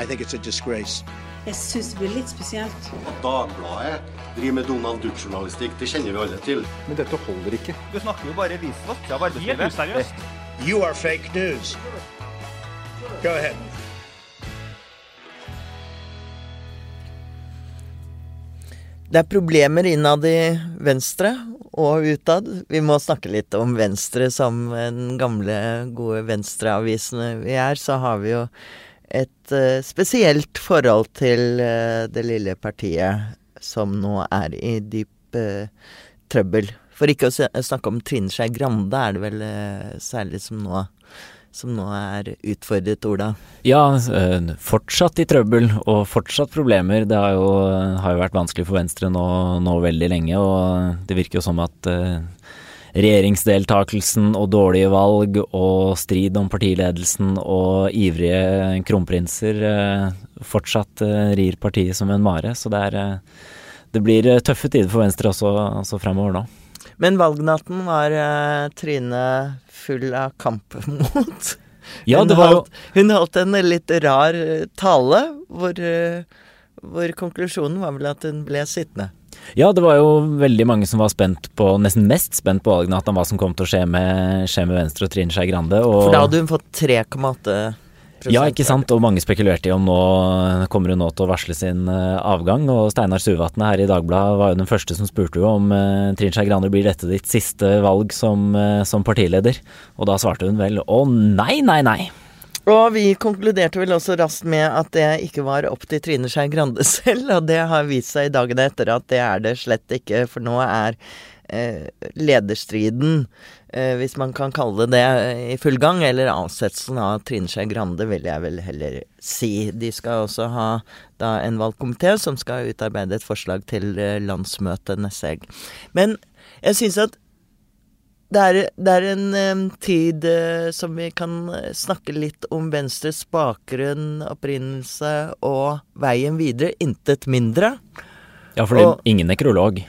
Jeg syns det blir litt spesielt. At Dagbladet driver med Donald Duck-journalistikk, det kjenner vi alle til. Men dette holder ikke. Du snakker jo bare visvask av arbeidslivet. useriøst. You are fake news. Go ahead. Det er problemer innad i Venstre og utad. Vi må snakke litt om Venstre som den gamle, gode Venstre-avisene vi er. Så har vi jo et eh, spesielt forhold til eh, det lille partiet som nå er i dyp eh, trøbbel. For ikke å snakke om Trine Skei Grande, er det vel særlig som nå, som nå er utfordret, Ola. Ja, fortsatt i trøbbel og fortsatt problemer. Det har jo, har jo vært vanskelig for Venstre nå, nå veldig lenge, og det virker jo som at eh, regjeringsdeltakelsen og dårlige valg og strid om partiledelsen og ivrige kronprinser eh, fortsatt eh, rir partiet som en mare. Så det, er, eh, det blir tøffe tider for Venstre også, også fremover nå. Men valgnatten var Trine full av kampmot. Ja, hun, det var jo holdt, hun holdt en litt rar tale, hvor, hvor konklusjonen var vel at hun ble sittende. Ja, det var jo veldig mange som var spent på, nesten mest spent på valgnatten, hva som kom til å skje med, skje med Venstre og Trine Skei Grande. Og, For da hadde hun fått 3,8 ja, ikke sant, og mange spekulerte i om nå kommer hun nå til å varsle sin eh, avgang. Og Steinar Suvatne her i Dagbladet var jo den første som spurte jo om uh, Trine Skei Grande blir dette ditt siste valg som, eh, som partileder. Og da svarte hun vel å nei, nei, nei. Og vi konkluderte vel også raskt med at det ikke var opp til Trine Skei Grande selv, og det har vist seg i dagene etter at det er det slett ikke, for nå er eh, lederstriden, eh, hvis man kan kalle det det, i full gang, eller avsettelsen av Trine Skei Grande, vil jeg vel heller si. De skal også ha da en valgkomité som skal utarbeide et forslag til eh, landsmøtet neste helg. Men jeg syns at det er, det er en um, tid uh, som vi kan eh, snakke litt om Venstres bakgrunn, opprinnelse og veien videre. Intet mindre. Ja, fordi Og- ingen nekrolog.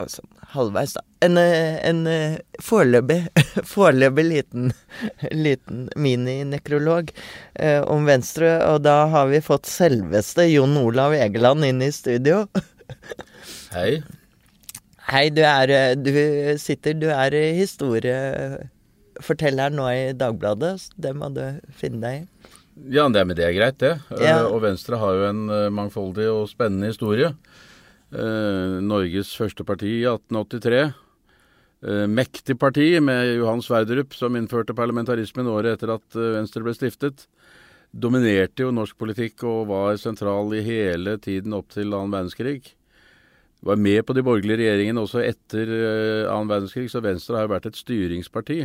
Altså halvveis, da. En, eh, en foreløpig, foreløpig liten, liten mininekrolog uh, om Venstre. Og da har vi fått selveste Jon Olav Egeland inn i studio. Hei. Hei, du er Du sitter Du er historieforteller nå i Dagbladet. så Det må du finne deg i. Ja, det, med det er greit, det. Eh, Ja. Og Venstre har jo en eh, mangfoldig og spennende historie. Eh, Norges første parti i 1883. Eh, mektig parti med Johan Sverdrup som innførte parlamentarismen året etter at Venstre ble stiftet. Dominerte jo norsk politikk og var sentral i hele tiden opp til annen verdenskrig. Var med på de borgerlige regjeringene også etter eh, annen verdenskrig, så Venstre har jo vært et styringsparti.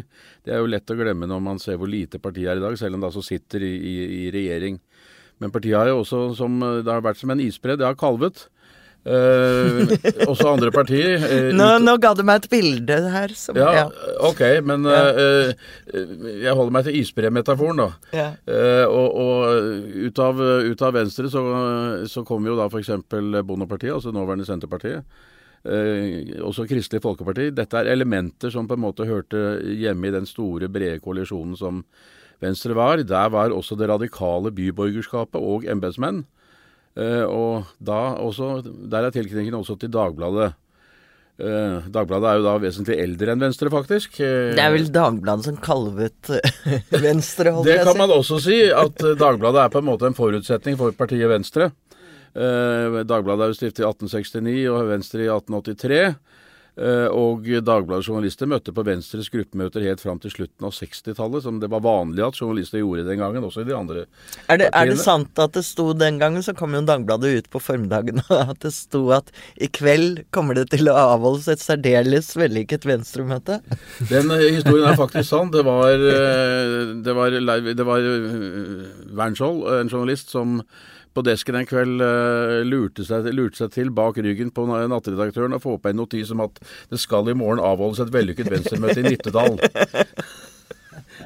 Det er jo lett å glemme når man ser hvor lite partiet er i dag, selv om det altså sitter i, i, i regjering. Men partiet har jo også, som, det har vært som en isbre, det har kalvet. Eh, også andre partier. eh, Nå, ut- nå ga du meg et bilde her som ja, ja. ok, men eh, jeg holder meg til isbremetaforen, da. Ja. Eh, og og ut, av, ut av Venstre så, så kommer jo da f.eks. Bondepartiet, altså nåværende Senterpartiet. Eh, også Kristelig Folkeparti. Dette er elementer som på en måte hørte hjemme i den store, brede koalisjonen som Venstre var. Der var også det radikale byborgerskapet og embetsmenn. Eh, og da også, der er tilknytningen også til Dagbladet. Eh, Dagbladet er jo da vesentlig eldre enn Venstre, faktisk. Eh, Det er vel Dagbladet som kalvet Venstre, holdt jeg si? å si. man også si, at Dagbladet er på en måte en forutsetning for partiet Venstre. Dagbladet er jo stiftet i 1869 og Venstre i 1883. Eh, og Dagbladets journalister møtte på Venstres gruppemøter helt fram til slutten av 60-tallet, som det var vanlig at journalister gjorde den gangen, også i de andre Er det, er det sant at det sto den gangen, så kom jo Dagbladet ut på formiddagen, at det sto at i kveld kommer det til å avholdes et særdeles vellykket venstremøte? Den eh, historien er faktisk sann. Det var, eh, det var, det var Wernskjold, en journalist, som på desken en kveld eh, lurte, seg, lurte seg til bak ryggen på nattredaktøren og få på en notis om at det skal i morgen avholdes et vellykket venstremøte i Nittedal.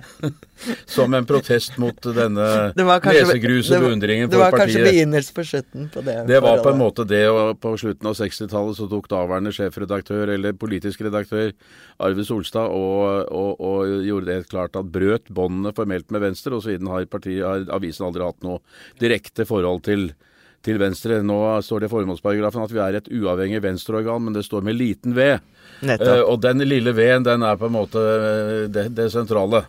som en protest mot denne Det var kanskje- nesegruse det var- beundringen Det var kanskje begynnelsen på slutten på det. Det var på en måte det, og på slutten av 60-tallet så tok daværende sjefredaktør, eller politisk redaktør, Arve Solstad, og, og, og gjorde det helt klart at brøt båndene formelt med Venstre, og siden har, partiet, har avisen aldri hatt noe direkte forhold til, til Venstre. Nå står det i formålsparagrafen at vi er et uavhengig venstreorgan, men det står med liten V. Eh, og den lille V-en, den er på en måte eh, det, det sentrale.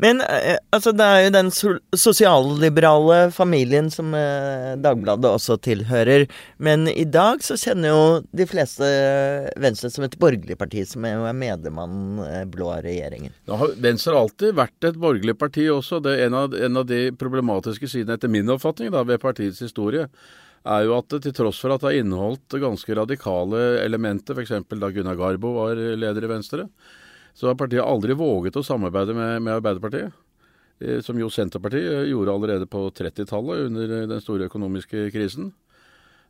Men eh, altså, det er jo den so sosialliberale familien som eh, Dagbladet også tilhører. Men i dag så kjenner jo de fleste Venstre som et borgerlig parti, som er jo er medlem av den eh, blå regjeringen. Har Venstre har alltid vært et borgerlig parti også. Det er en av, en av de problematiske sidene, etter min oppfatning, da, ved partiets historie, er jo at til tross for at det har inneholdt ganske radikale elementer, f.eks. da Gunnar Garbo var leder i Venstre, så har partiet aldri våget å samarbeide med, med Arbeiderpartiet. eh, Som jo Senterpartiet gjorde allerede på 30-tallet under den store økonomiske krisen.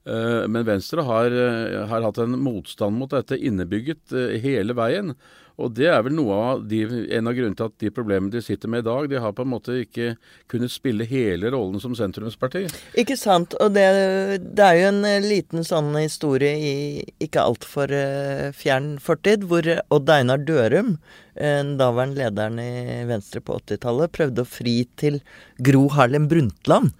Eh, Men Venstre har, eh, har hatt en motstand mot dette innebygget eh, hele veien. Og det er vel noe av de, en av grunnene til at de problemene de sitter med i dag, de har på en måte ikke kunnet spille hele rollen som sentrumsparti. Ikke sant. Og det, det er jo en eh, liten sånn historie i ikke altfor uh, fjern fortid, hvor Odd Einar Dørum, en daværende lederen i Venstre på 80-tallet, prøvde å fri til Gro Harlem Brundtland.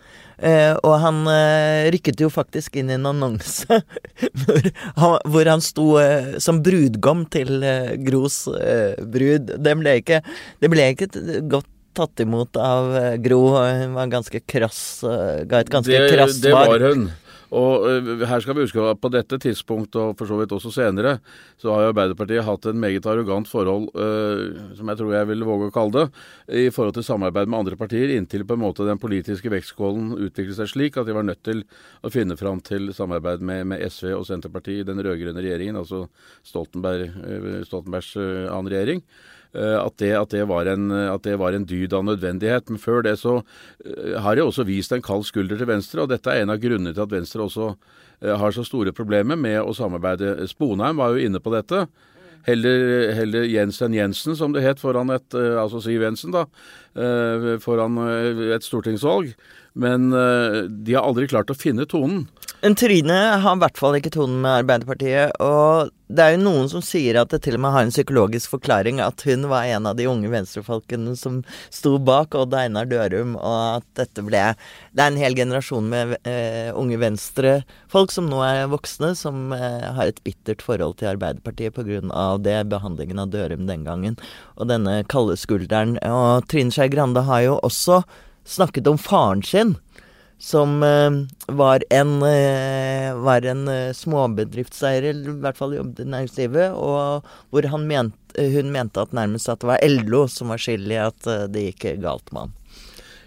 Eh, og han eh, rykket jo faktisk inn i en annonse hvor, han, hvor han sto eh, som brudgom til eh, Gros eh, brud. Det ble ikke, det ble ikke godt tatt imot av eh, Gro. Hun var ganske krass, ga et ganske det, krass det var hun. Og øh, her skal vi huske at på dette tidspunkt, og for så vidt også senere, så har Arbeiderpartiet hatt en meget arrogant forhold, øh, som jeg tror jeg vil våge å kalle det, i forhold til samarbeid med andre partier, inntil på en måte den politiske vektskålen utviklet seg slik at de var nødt til å finne fram til samarbeid med, med SV og Senterpartiet i den rød-grønne regjeringen, altså Stoltenberg, øh, Stoltenbergs annen regjering. Eh, At det, at, det en, at det var en dyd av nødvendighet. Men før det så eh, har jeg også vist en kald skulder til Venstre, og dette er en av grunnene til at Venstre også eh, har så store problemer med å samarbeide. Sponheim var jo inne på dette. Heller, heller Jensen Jensen, som det het, foran et eh, Altså Siv Jensen, da. eh, Foran eh, et stortingsvalg. Men eh, de har aldri klart å finne tonen. Men Trine har i hvert fall ikke tonen med Arbeiderpartiet, og det er jo noen som sier at det til og med har en psykologisk forklaring at hun var en av de unge venstrefolkene som sto bak Odd Einar Dørum, og at dette ble Det er en hel generasjon med eh, unge venstrefolk som nå er voksne, som eh, har et bittert forhold til Arbeiderpartiet pga. det, behandlingen av Dørum den gangen, og denne kalde skulderen. Og Trine Skei Grande har jo også snakket om faren sin som eh, var en, eh, var en eh, småbedriftseier, eller i hvert fall jobbet i næringslivet, og hvor han ment, hun mente at nærmest at det var LO som var skyld i at det gikk galt med han.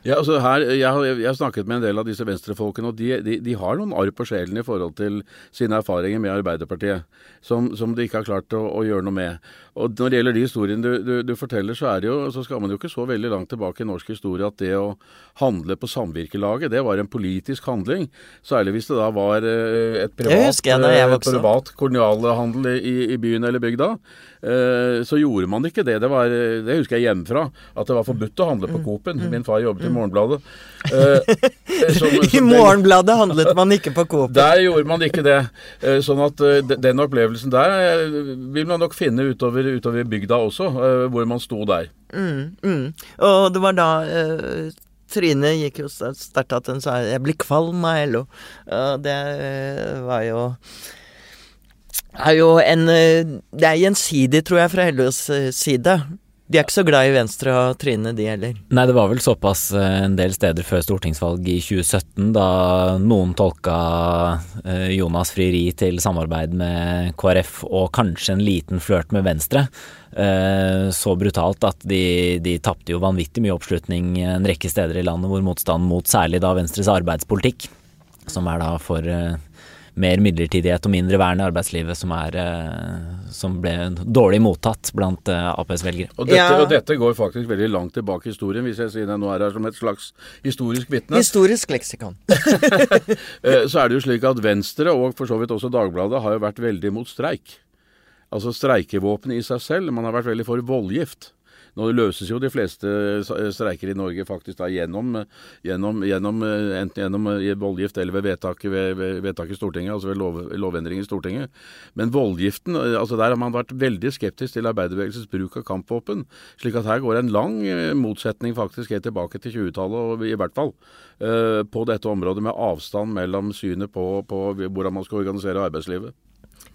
Ja, altså her, jeg, har- jeg har snakket med en del av disse venstrefolkene, og de, de, de har noen arr på sjelen i forhold til sine erfaringer med Arbeiderpartiet, som, som de ikke har klart å, å gjøre noe med. Og Når det gjelder de historiene du, du, du forteller, så, er det jo, så skal man jo ikke så veldig langt tilbake i norsk historie at det å handle på samvirkelaget, det var en politisk handling. Særlig hvis det da var eh, et privat, jeg jeg eh, opp. privat kolonialhandel i, i byen eller bygda. Eh, Så gjorde man ikke det. Det, var, det husker jeg hjemmefra, at det var forbudt å handle Mm. på Coop-en. Min far jobbet i Morgenbladet. Eh, som- I som den- Morgenbladet handlet man ikke på Coop. Der gjorde man ikke det. Eh, Sånn at eh, den opplevelsen der eh, vil man nok finne utover, utover bygda også, eh, hvor man sto der. Mm, mm. Og det var da eh, Trine gikk jo sterkt at hun sa 'jeg blir kvalm av LO'. Og det eh, var jo er jo en eh, Det er gjensidig, tror jeg, fra LOs eh, side. De er ikke så glad i Venstre og Trine, de heller. Nei, det var vel såpass eh, en del steder før stortingsvalget i 2017, da noen tolka Jonas frieri til samarbeid med KrF og kanskje en liten flørt med Venstre. Så brutalt at de, de tapte jo vanvittig mye oppslutning en rekke steder i landet hvor motstanden mot særlig da Venstres arbeidspolitikk, som er da for mer midlertidighet og mindre vern i arbeidslivet, som, er, eh, som ble dårlig mottatt blant eh, Aps velgere. Og dette, Ja. og dette går faktisk veldig langt tilbake i historien, hvis jeg sier det nå er her som et slags historisk vitne. Historisk leksikon. Eh, Så er det jo slik at Venstre, og for så vidt også Dagbladet, har jo vært veldig mot streik. Altså streikevåpenet i seg selv. Man har vært veldig for voldgift. Nå løses jo de fleste streiker i Norge faktisk da gjennom, gjennom, gjennom enten gjennom voldgift eller ved vedtak, ved, ved vedtak i Stortinget, altså ved lov, lovendring i Stortinget. Men voldgiften, altså der har man vært veldig skeptisk til arbeiderbevegelsens bruk av kampvåpen. Slik at her går en lang motsetning faktisk helt tilbake til 20-tallet, i hvert fall, på dette området med avstand mellom synet på, på hvordan man skal organisere arbeidslivet.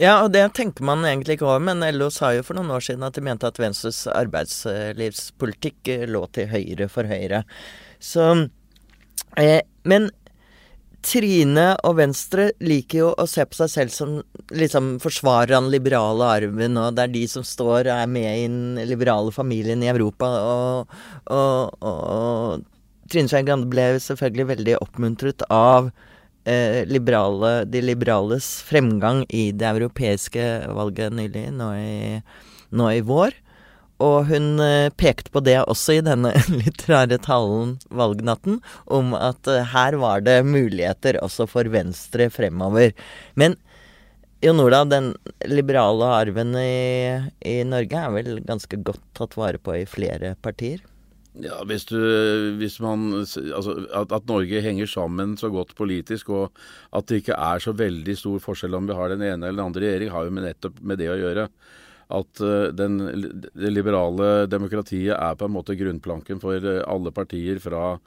Ja, og det tenker man egentlig ikke over, men LO sa jo for noen år siden at de mente at Venstres arbeidslivspolitikk eh, lå til høyre for Høyre. Så eh, Men Trine og Venstre liker jo å se på seg selv som liksom forsvarer den liberale arven, og det er de som står og er med i den liberale familien i Europa. Og, og, og Trine Skei Grande ble selvfølgelig veldig oppmuntret av eh, liberale, de liberales fremgang i det europeiske valget nylig, nå i, nå i vår. Og hun eh, pekte på det også i denne litt rare talen valgnatten, om at eh, her var det muligheter også for Venstre fremover. Men Jon Olav, den liberale arven i, i Norge er vel ganske godt tatt vare på i flere partier? Ja, hvis, du, hvis man Altså at, at, Norge henger sammen så godt politisk, og at det ikke er så veldig stor forskjell om vi har den ene eller den andre regjering, har jo med nettopp med det å gjøre. At uh, den, det liberale demokratiet er på en måte grunnplanken for uh, alle partier, fra,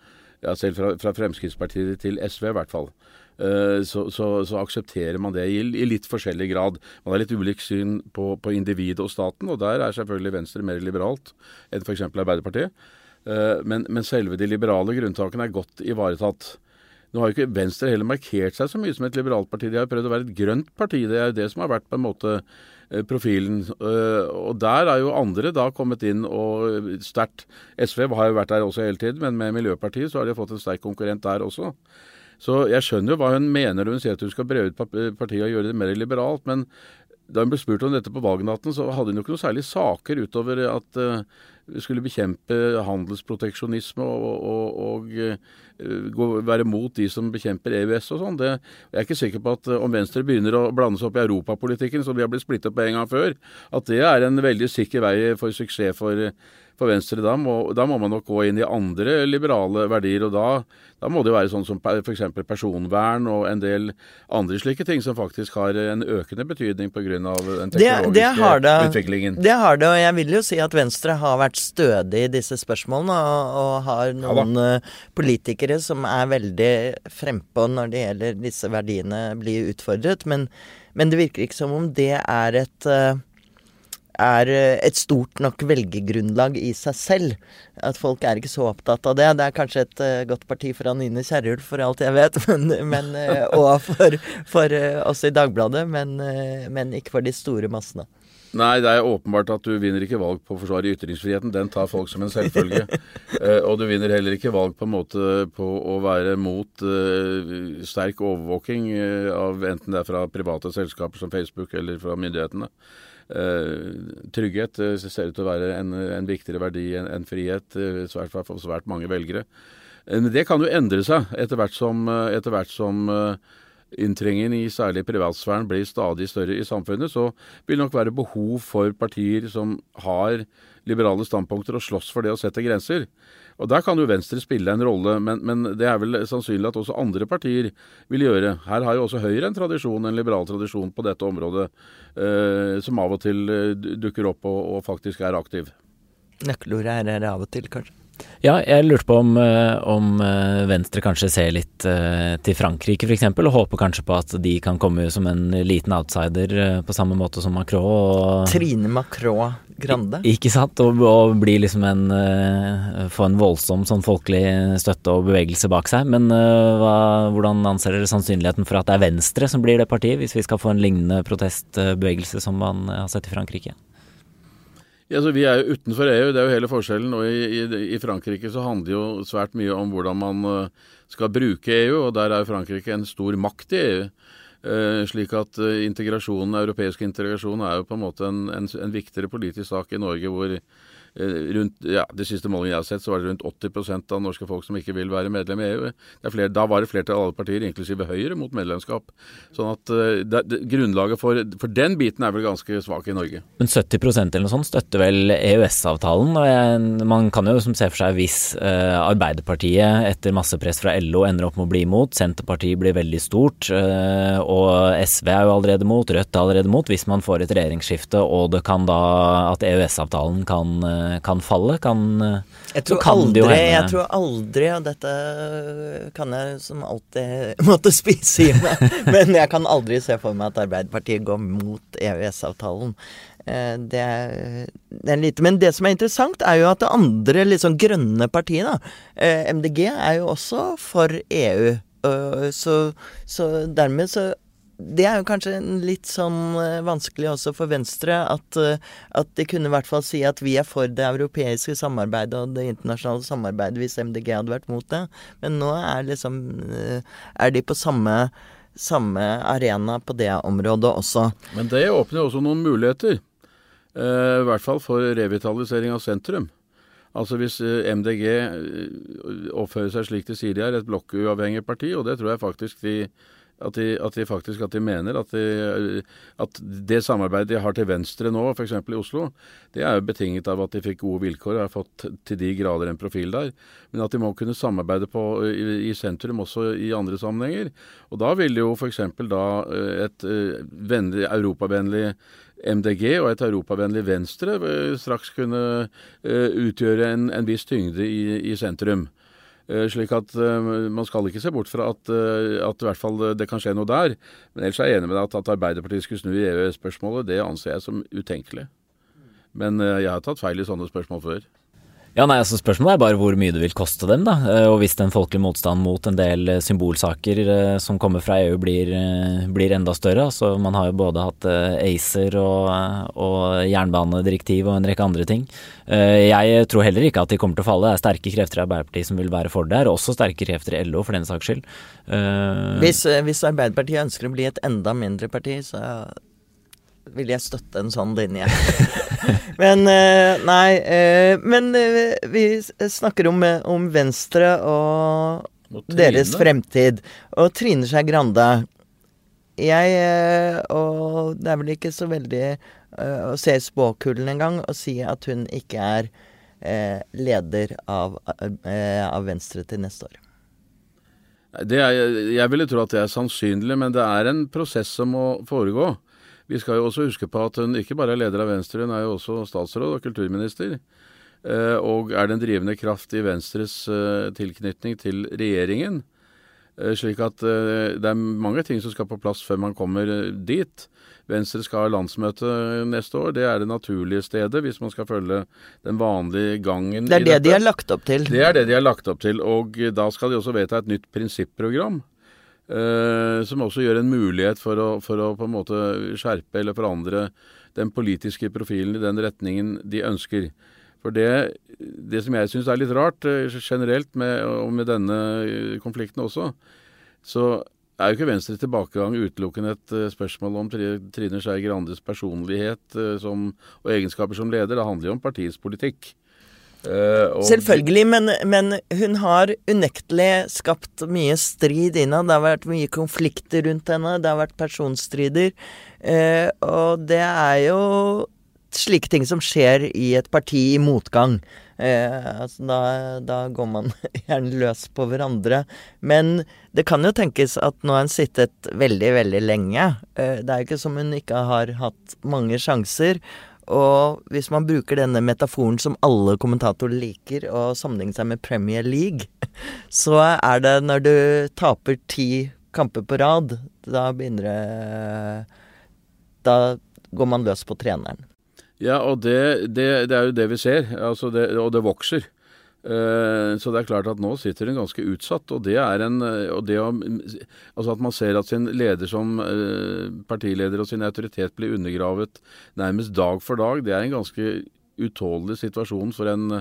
ja, selv fra, fra, Fremskrittspartiet til SV i hvert fall. Uh, så, så, så, aksepterer man det i, i, litt forskjellig grad. Man har litt ulikt syn på, på individet og staten, og der er selvfølgelig Venstre mer liberalt enn f.eks. Arbeiderpartiet. Eh, men, men, selve de liberale grunntakene er godt ivaretatt. Nå har jo ikke Venstre heller markert seg så mye som et liberalt parti. De har prøvd å være et grønt parti. Det er jo det som har vært på en måte eh, profilen. Eh, og der er jo andre da kommet inn og sterkt SV har jo vært der også hele tiden, men med Miljøpartiet så har de fått en sterk konkurrent der også. Så jeg skjønner jo hva hun mener når hun sier at hun skal bre ut partiet og gjøre det mer liberalt. Men da hun ble spurt om dette på valgnatten, så hadde hun jo ikke noen særlig saker utover at skulle bekjempe handelsproteksjonisme og, og, og uh, være mot de som bekjemper EØS og sånn. Jeg er ikke sikker på at uh, om Venstre begynner å blande seg opp i europapolitikken, som vi har blitt splittet på en gang før, at det er en veldig sikker vei for suksess for, for Venstre. Da må, da må, man nok gå inn i andre liberale verdier. og Da, da må det jo være sånn som f.eks. personvern og en del andre slike ting som faktisk har en økende betydning pga. den teknologiske det, det det. utviklingen. Det har det, og jeg vil jo si at Venstre har vært stødig i disse spørsmålene, og, og har noen ja, eh, politikere som er veldig frempå når det gjelder disse verdiene blir utfordret. Men, men det virker ikke som om det er et uh, er eh, et stort nok velgergrunnlag i seg selv. At folk er ikke så opptatt av det. Det er kanskje et uh, godt parti for Anine Kierulf, for alt jeg vet, men, men, uh, og for, for uh, oss i Dagbladet, men, men, ikke for de store massene. Nei, det er åpenbart at du vinner ikke valg på å forsvare ytringsfriheten. Den tar folk som en selvfølge. og du vinner heller ikke valg på en måte på å være mot sterk overvåking av enten det er fra private selskaper som Facebook eller fra myndighetene. Eh, trygghet eh, ser ut til å være en, en viktigere verdi enn en frihet hvert svært, for svært mange velgere. Men det kan jo endre seg etter hvert som, etter hvert som inntrengen i særlig privatsfæren blir stadig større i samfunnet, så vil det nok være behov for partier som har liberale standpunkter og slåss for det å sette grenser. Og Der kan jo Venstre spille en rolle, men, men, det er vel sannsynlig at også andre partier vil gjøre. Her har jo også Høyre en tradisjon, en liberal tradisjon på dette området, eh, som av og til eh, dukker opp og, og faktisk er aktiv. Nøkkelordet er av og til, kanskje? Ja, jeg lurte på om, eh, om, eh, Venstre kanskje ser litt uh, til Frankrike f.eks., og håper kanskje på at de kan komme som en liten outsider på samme måte som Macron. Og, Trine Macron Grande? Ikke sant, og, og bli liksom en Få en voldsom sånn folkelig støtte og bevegelse bak seg. Men hva, hvordan anser dere sannsynligheten for at det er Venstre som blir det partiet, hvis vi skal få en lignende protestbevegelse som man har sett i Frankrike? Ja, så Vi er jo utenfor EU, det er jo hele forskjellen. Og i, i, i, Frankrike så handler jo svært mye om hvordan man uh, skal bruke EU, og der er Frankrike en stor makt i EU. Uh, slik at uh, integrasjonen, europeisk integrasjon er jo på en måte en, en, en, viktigere politisk sak i Norge, hvor eh, rundt, ja, De siste målingene jeg har sett, så var det rundt 80% av norske folk som ikke vil være medlem i EU. Flere, da var det flertall av alle partier, inklusive Høyre, mot medlemskap. Sånn at uh, det, det, grunnlaget for, for, den biten er vel ganske svak i Norge. Men 70% eller noe sånt støtter vel EØS-avtalen? og jeg, Man kan jo se for seg hvis eh, Arbeiderpartiet etter masse press fra LO ender opp med å bli imot, Senterpartiet blir veldig stort, eh, og SV er jo allerede mot, Rødt er allerede mot. Hvis man får et regjeringsskifte og det kan da at EØS-avtalen kan, kan, falle, kan, jeg tror, kan aldri, jeg tror aldri, og dette kan jeg som alltid måtte spise i meg, men jeg kan aldri se for meg at Arbeiderpartiet går mot EØS-avtalen. Eh, det er, det er lite. Men det som er interessant, er jo at det andre liksom grønne partiet, da, eh, MDG, er jo også for EU. Så, så dermed så det er jo kanskje litt sånn uh, vanskelig også for Venstre at, uh, at de kunne i hvert fall si at vi er for det europeiske samarbeidet og det internasjonale samarbeidet hvis MDG hadde vært mot det. Men nå er liksom uh, er de på samme, samme arena på det området også. Men det åpner også noen muligheter. I hvert fall for revitalisering av sentrum. Altså Hvis MDG oppfører seg slik de sier de er, et blokkuavhengig parti, og det tror jeg faktisk de at de, at de, faktisk at de mener at, de, at, det samarbeidet de har til venstre nå, f.eks. i Oslo, det er jo betinget av at de fikk gode vilkår og har fått til de grader en profil der. Men at de må kunne samarbeide på, i, i, sentrum også i andre sammenhenger. Og da vil jo f.eks. da eh, et uh, vennlig, europavennlig MDG og et europavennlig Venstre uh, straks kunne utgjøre en, en viss tyngde i, i sentrum. Eh, slik at uh, man skal ikke se bort fra at, uh, at i hvert fall det kan skje noe der. Men ellers er jeg enig med deg at, at Arbeiderpartiet skulle snu i EØS-spørsmålet, det anser jeg som utenkelig. Men jeg har tatt feil i sånne spørsmål før. Ja, nei, altså Spørsmålet er bare hvor mye det vil koste dem. da, eh, Og hvis den folkelige motstanden mot en del eh, symbolsaker eh, som kommer fra EU blir, blir enda større. altså Man har jo både hatt ACER og, og jernbanedirektiv og en rekke andre ting. Jeg tror heller ikke at de kommer til å falle. Det er sterke krefter i Arbeiderpartiet som vil være for det her. Også sterke krefter i LO, for den saks skyld. Hvis, hvis Arbeiderpartiet ønsker å bli et enda mindre parti, så vil jeg støtte en sånn linje. men uh, nei uh, Men uh, vi snakker om, om Venstre og, og deres fremtid. Og Trine Skei Grande. Jeg Og det er vel ikke så veldig å se spåkulen engang og si at hun ikke er leder av, av Venstre til neste år. Er, jeg ville tro at det er sannsynlig, men det er en prosess som må foregå. Vi skal jo også huske på at hun ikke bare er leder av Venstre, hun er jo også statsråd og kulturminister. Eh, og er den drivende kraft i Venstres eh, tilknytning til regjeringen. Eh, slik at det er mange ting som skal på plass før man kommer dit. Venstre skal ha landsmøte neste år. Det er det naturlige stedet hvis man skal følge den vanlige gangen. Det er det dette. de har lagt opp til. Det er det de har lagt opp til. Og da skal de også vedta et nytt prinsipprogram. Uh, som også gjør en mulighet for å, for å, på en måte skjerpe eller forandre den politiske profilen i den retningen de ønsker. For det, det som jeg syns er litt rart uh, generelt, med, og med denne konflikten også, så er jo ikke Venstre tilbakegang utelukkende et uh, spørsmål om Trine Skei Grandes personlighet som, og egenskaper som leder. Det handler jo om partiets politikk. Uh, Selvfølgelig, men, men, hun har unektelig skapt mye strid innad. Det har vært mye konflikter rundt henne, det har vært personstrider. Uh, og det er jo slike ting som skjer i et parti i motgang. Uh, altså da, da, går man gjerne løs på hverandre. Men det kan jo tenkes at nå har hun sittet veldig, veldig lenge. det er jo ikke som hun ikke har hatt mange sjanser. Og hvis man bruker denne metaforen som alle kommentatorer liker, og sammenligner seg med Premier League, så er det når du taper ti kamper på rad, da begynner det Da går man løs på treneren. Ja, og det, det, det er jo det vi ser. Altså det, og det vokser. Eh, så det er klart at nå sitter hun ganske utsatt. Og det er en eh, og det å, Altså at man ser at sin leder som eh, partileder og sin autoritet blir undergravet nærmest dag for dag, det er en ganske utålelig situasjon for en,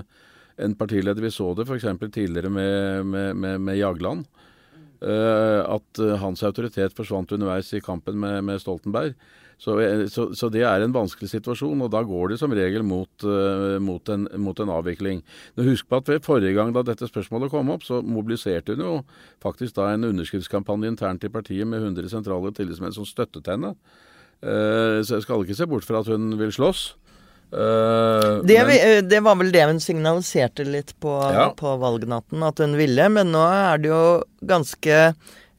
en partileder. Vi så det f.eks. tidligere med, med, med, med Jagland. Eh, at eh, hans autoritet forsvant underveis i kampen med, med Stoltenberg. Så, eh, så, så, det er en vanskelig situasjon, og da går det som regel mot, mot, en, mot en, avvikling. Nå Husk på at ved forrige gang da dette spørsmålet kom opp, så mobiliserte hun jo faktisk da en underskriftskampanje internt i partiet med 100 sentrale tillitsmenn som støttet henne. Så jeg skal ikke se bort fra at hun vil slåss. Uh, det, men, det, var vel det hun signaliserte litt på, ja. på valgnatten, at hun ville. Men nå er det jo ganske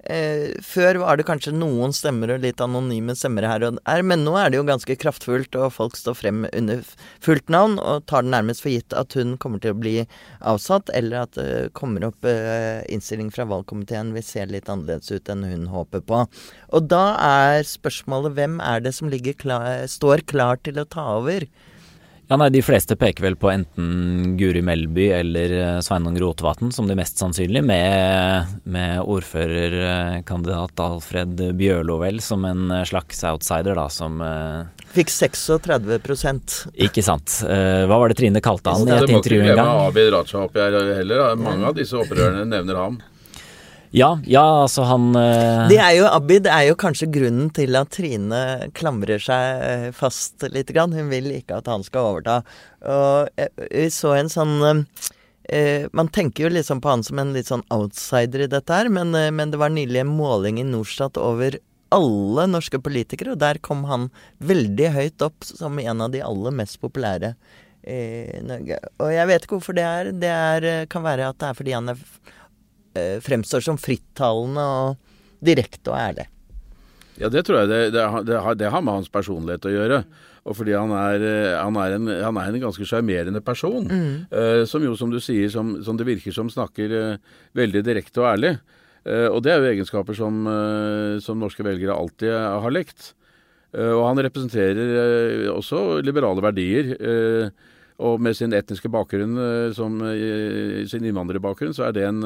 eh, Før var det kanskje noen stemmer og litt anonyme stemmer her og der, men nå er det jo ganske kraftfullt, og folk står frem under fullt navn og tar det nærmest for gitt at hun kommer til å bli avsatt, eller at det kommer opp eh, innstilling fra valgkomiteen vil se litt annerledes ut enn hun håper på. Og da er spørsmålet hvem er det som klar, står klar til å ta over? Ja, nei, De fleste peker vel på enten Guri Melby eller eh, Sveinung Rotevatn som de mest sannsynlige, med, med ordførerkandidat Alfred Bjørlo vel som en eh, slags outsider, da, som Fikk 36% Ikke sant. Hva var det Trine kalte han i et intervju en gang? Det må ikke Abid Raja oppi her heller. Da. Mange av disse opprørerne nevner ham. Ja, ja, altså han uh... Det er jo Abid er jo kanskje grunnen til at Trine klamrer seg eh, fast litt. Grann. Hun vil ikke at han skal overta. Og vi så en sånn uh, Man tenker jo liksom på han som en litt sånn outsider i dette her, men, uh, men det var nylig en måling i Norstat over alle norske politikere, og der kom han veldig høyt opp som en av de aller mest populære i Norge. Og jeg vet ikke hvorfor det er. Det er, kan være at det er fordi han er eh, fremstår som frittalende og direkte og ærlig. Ja, det tror jeg det, det, det, har, det, har, med hans personlighet å gjøre. Og fordi han er, eh, han er, en, han er en, ganske sjarmerende person. Mm. Eh, som jo, som du sier, som, som det virker som snakker eh, veldig direkte og ærlig. Eh, og det er jo egenskaper som, eh, som norske velgere alltid har lekt. og han representerer også liberale verdier. Eh, og med sin etniske bakgrunn, eh, som, sin innvandrerbakgrunn, så er, det en,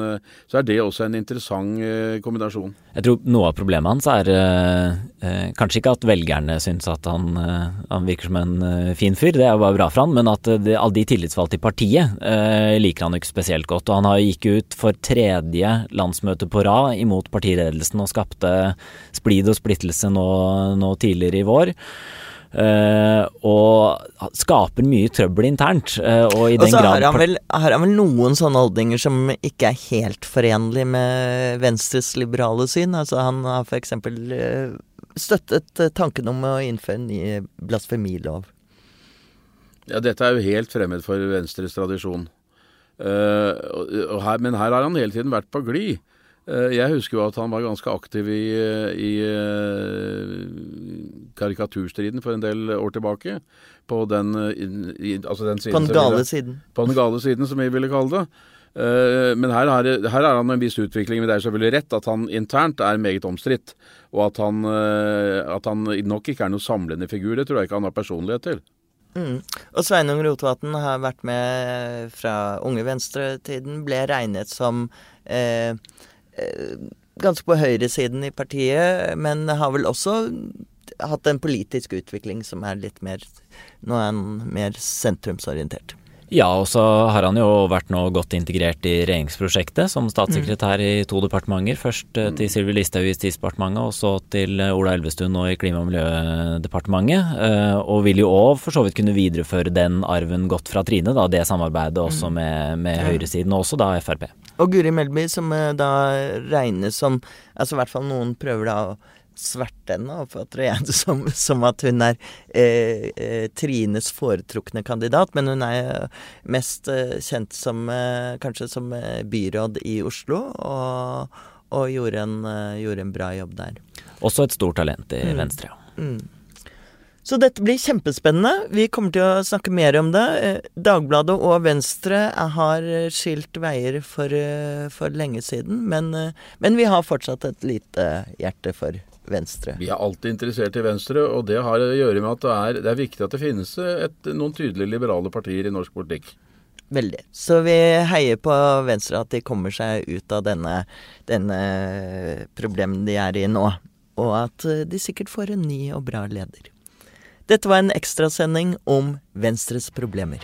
så er det også en interessant eh, kombinasjon. Jeg tror noe av problemet hans er eh, kanskje ikke at velgerne syns at han, han, virker som en fin fyr, det er jo bare bra for han, men at det, alle de tillitsvalgte i partiet eh, liker han ikke spesielt godt. Og han har gikk ut for tredje landsmøte på rad imot partiledelsen og skapte splid og splittelse nå, nå tidligere i vår. Uh, og skaper mye trøbbel internt. Uh, og i den grad har han, vel, har han vel noen sånne holdninger som ikke er helt forenlig med Venstres liberale syn. Altså Han har f.eks. Uh, eh, støttet tanken om å innføre en ny blasfemilov. Ja, dette er jo helt fremmed for Venstres tradisjon. Her, men her har han hele tiden vært på glid. Eh, jeg husker jo at han var ganske aktiv i, i eh, karikaturstriden for en del år tilbake. På den, i, altså den siden På den gale siden. På den gale siden, som vi ville kalle det. Eh, men her, her, her er han en viss utvikling, men det er selvfølgelig rett at han internt er meget omstridt. Og at han, at han nok ikke er noen samlende figur. Det tror jeg ikke han har personlighet til. Mm. Og Sveinung Rotevatn har vært med fra Unge Venstre-tiden. Ble regnet som eh, Eh, ganske på høyresiden i partiet, men har vel også hatt en politisk utvikling som er litt mer Nå er han mer sentrumsorientert. Ja, og så har han jo vært nå godt integrert i regjeringsprosjektet som statssekretær i to departementer. Først eh, til Sylvi Listhaug i Justisdepartementet, og så til eh, Ola Elvestuen nå i Klima- og miljødepartementet. Og vil jo òg for så vidt kunne videreføre den arven godt fra Trine, da, det samarbeidet også mm. med, med høyresiden, og også da Frp. Og Guri Melby, som eh, da regnes som Altså i hvert fall noen prøver da å sverte henne, oppfatter jeg det som, som at hun er eh, eh, Trines foretrukne kandidat. Men hun er mest eh, kjent som eh, kanskje som byråd i Oslo, og, og gjorde, en, gjorde, en, bra jobb der. Også et stort talent i mm. Venstre. Mm. Så dette blir kjempespennende. Vi kommer til å snakke mer om det. Dagbladet og Venstre har skilt veier for, for lenge siden, men, men, vi har fortsatt et lite hjerte for Venstre. Vi er alltid interessert i Venstre, og det har å gjøre med at det er, det er viktig at det finnes et, noen tydelige liberale partier i norsk politikk. Veldig. Så vi heier på Venstre at de kommer seg ut av denne, denne problemen de er i nå. Og at de sikkert får en ny og bra leder. Dette var en ekstrasending om Venstres problemer.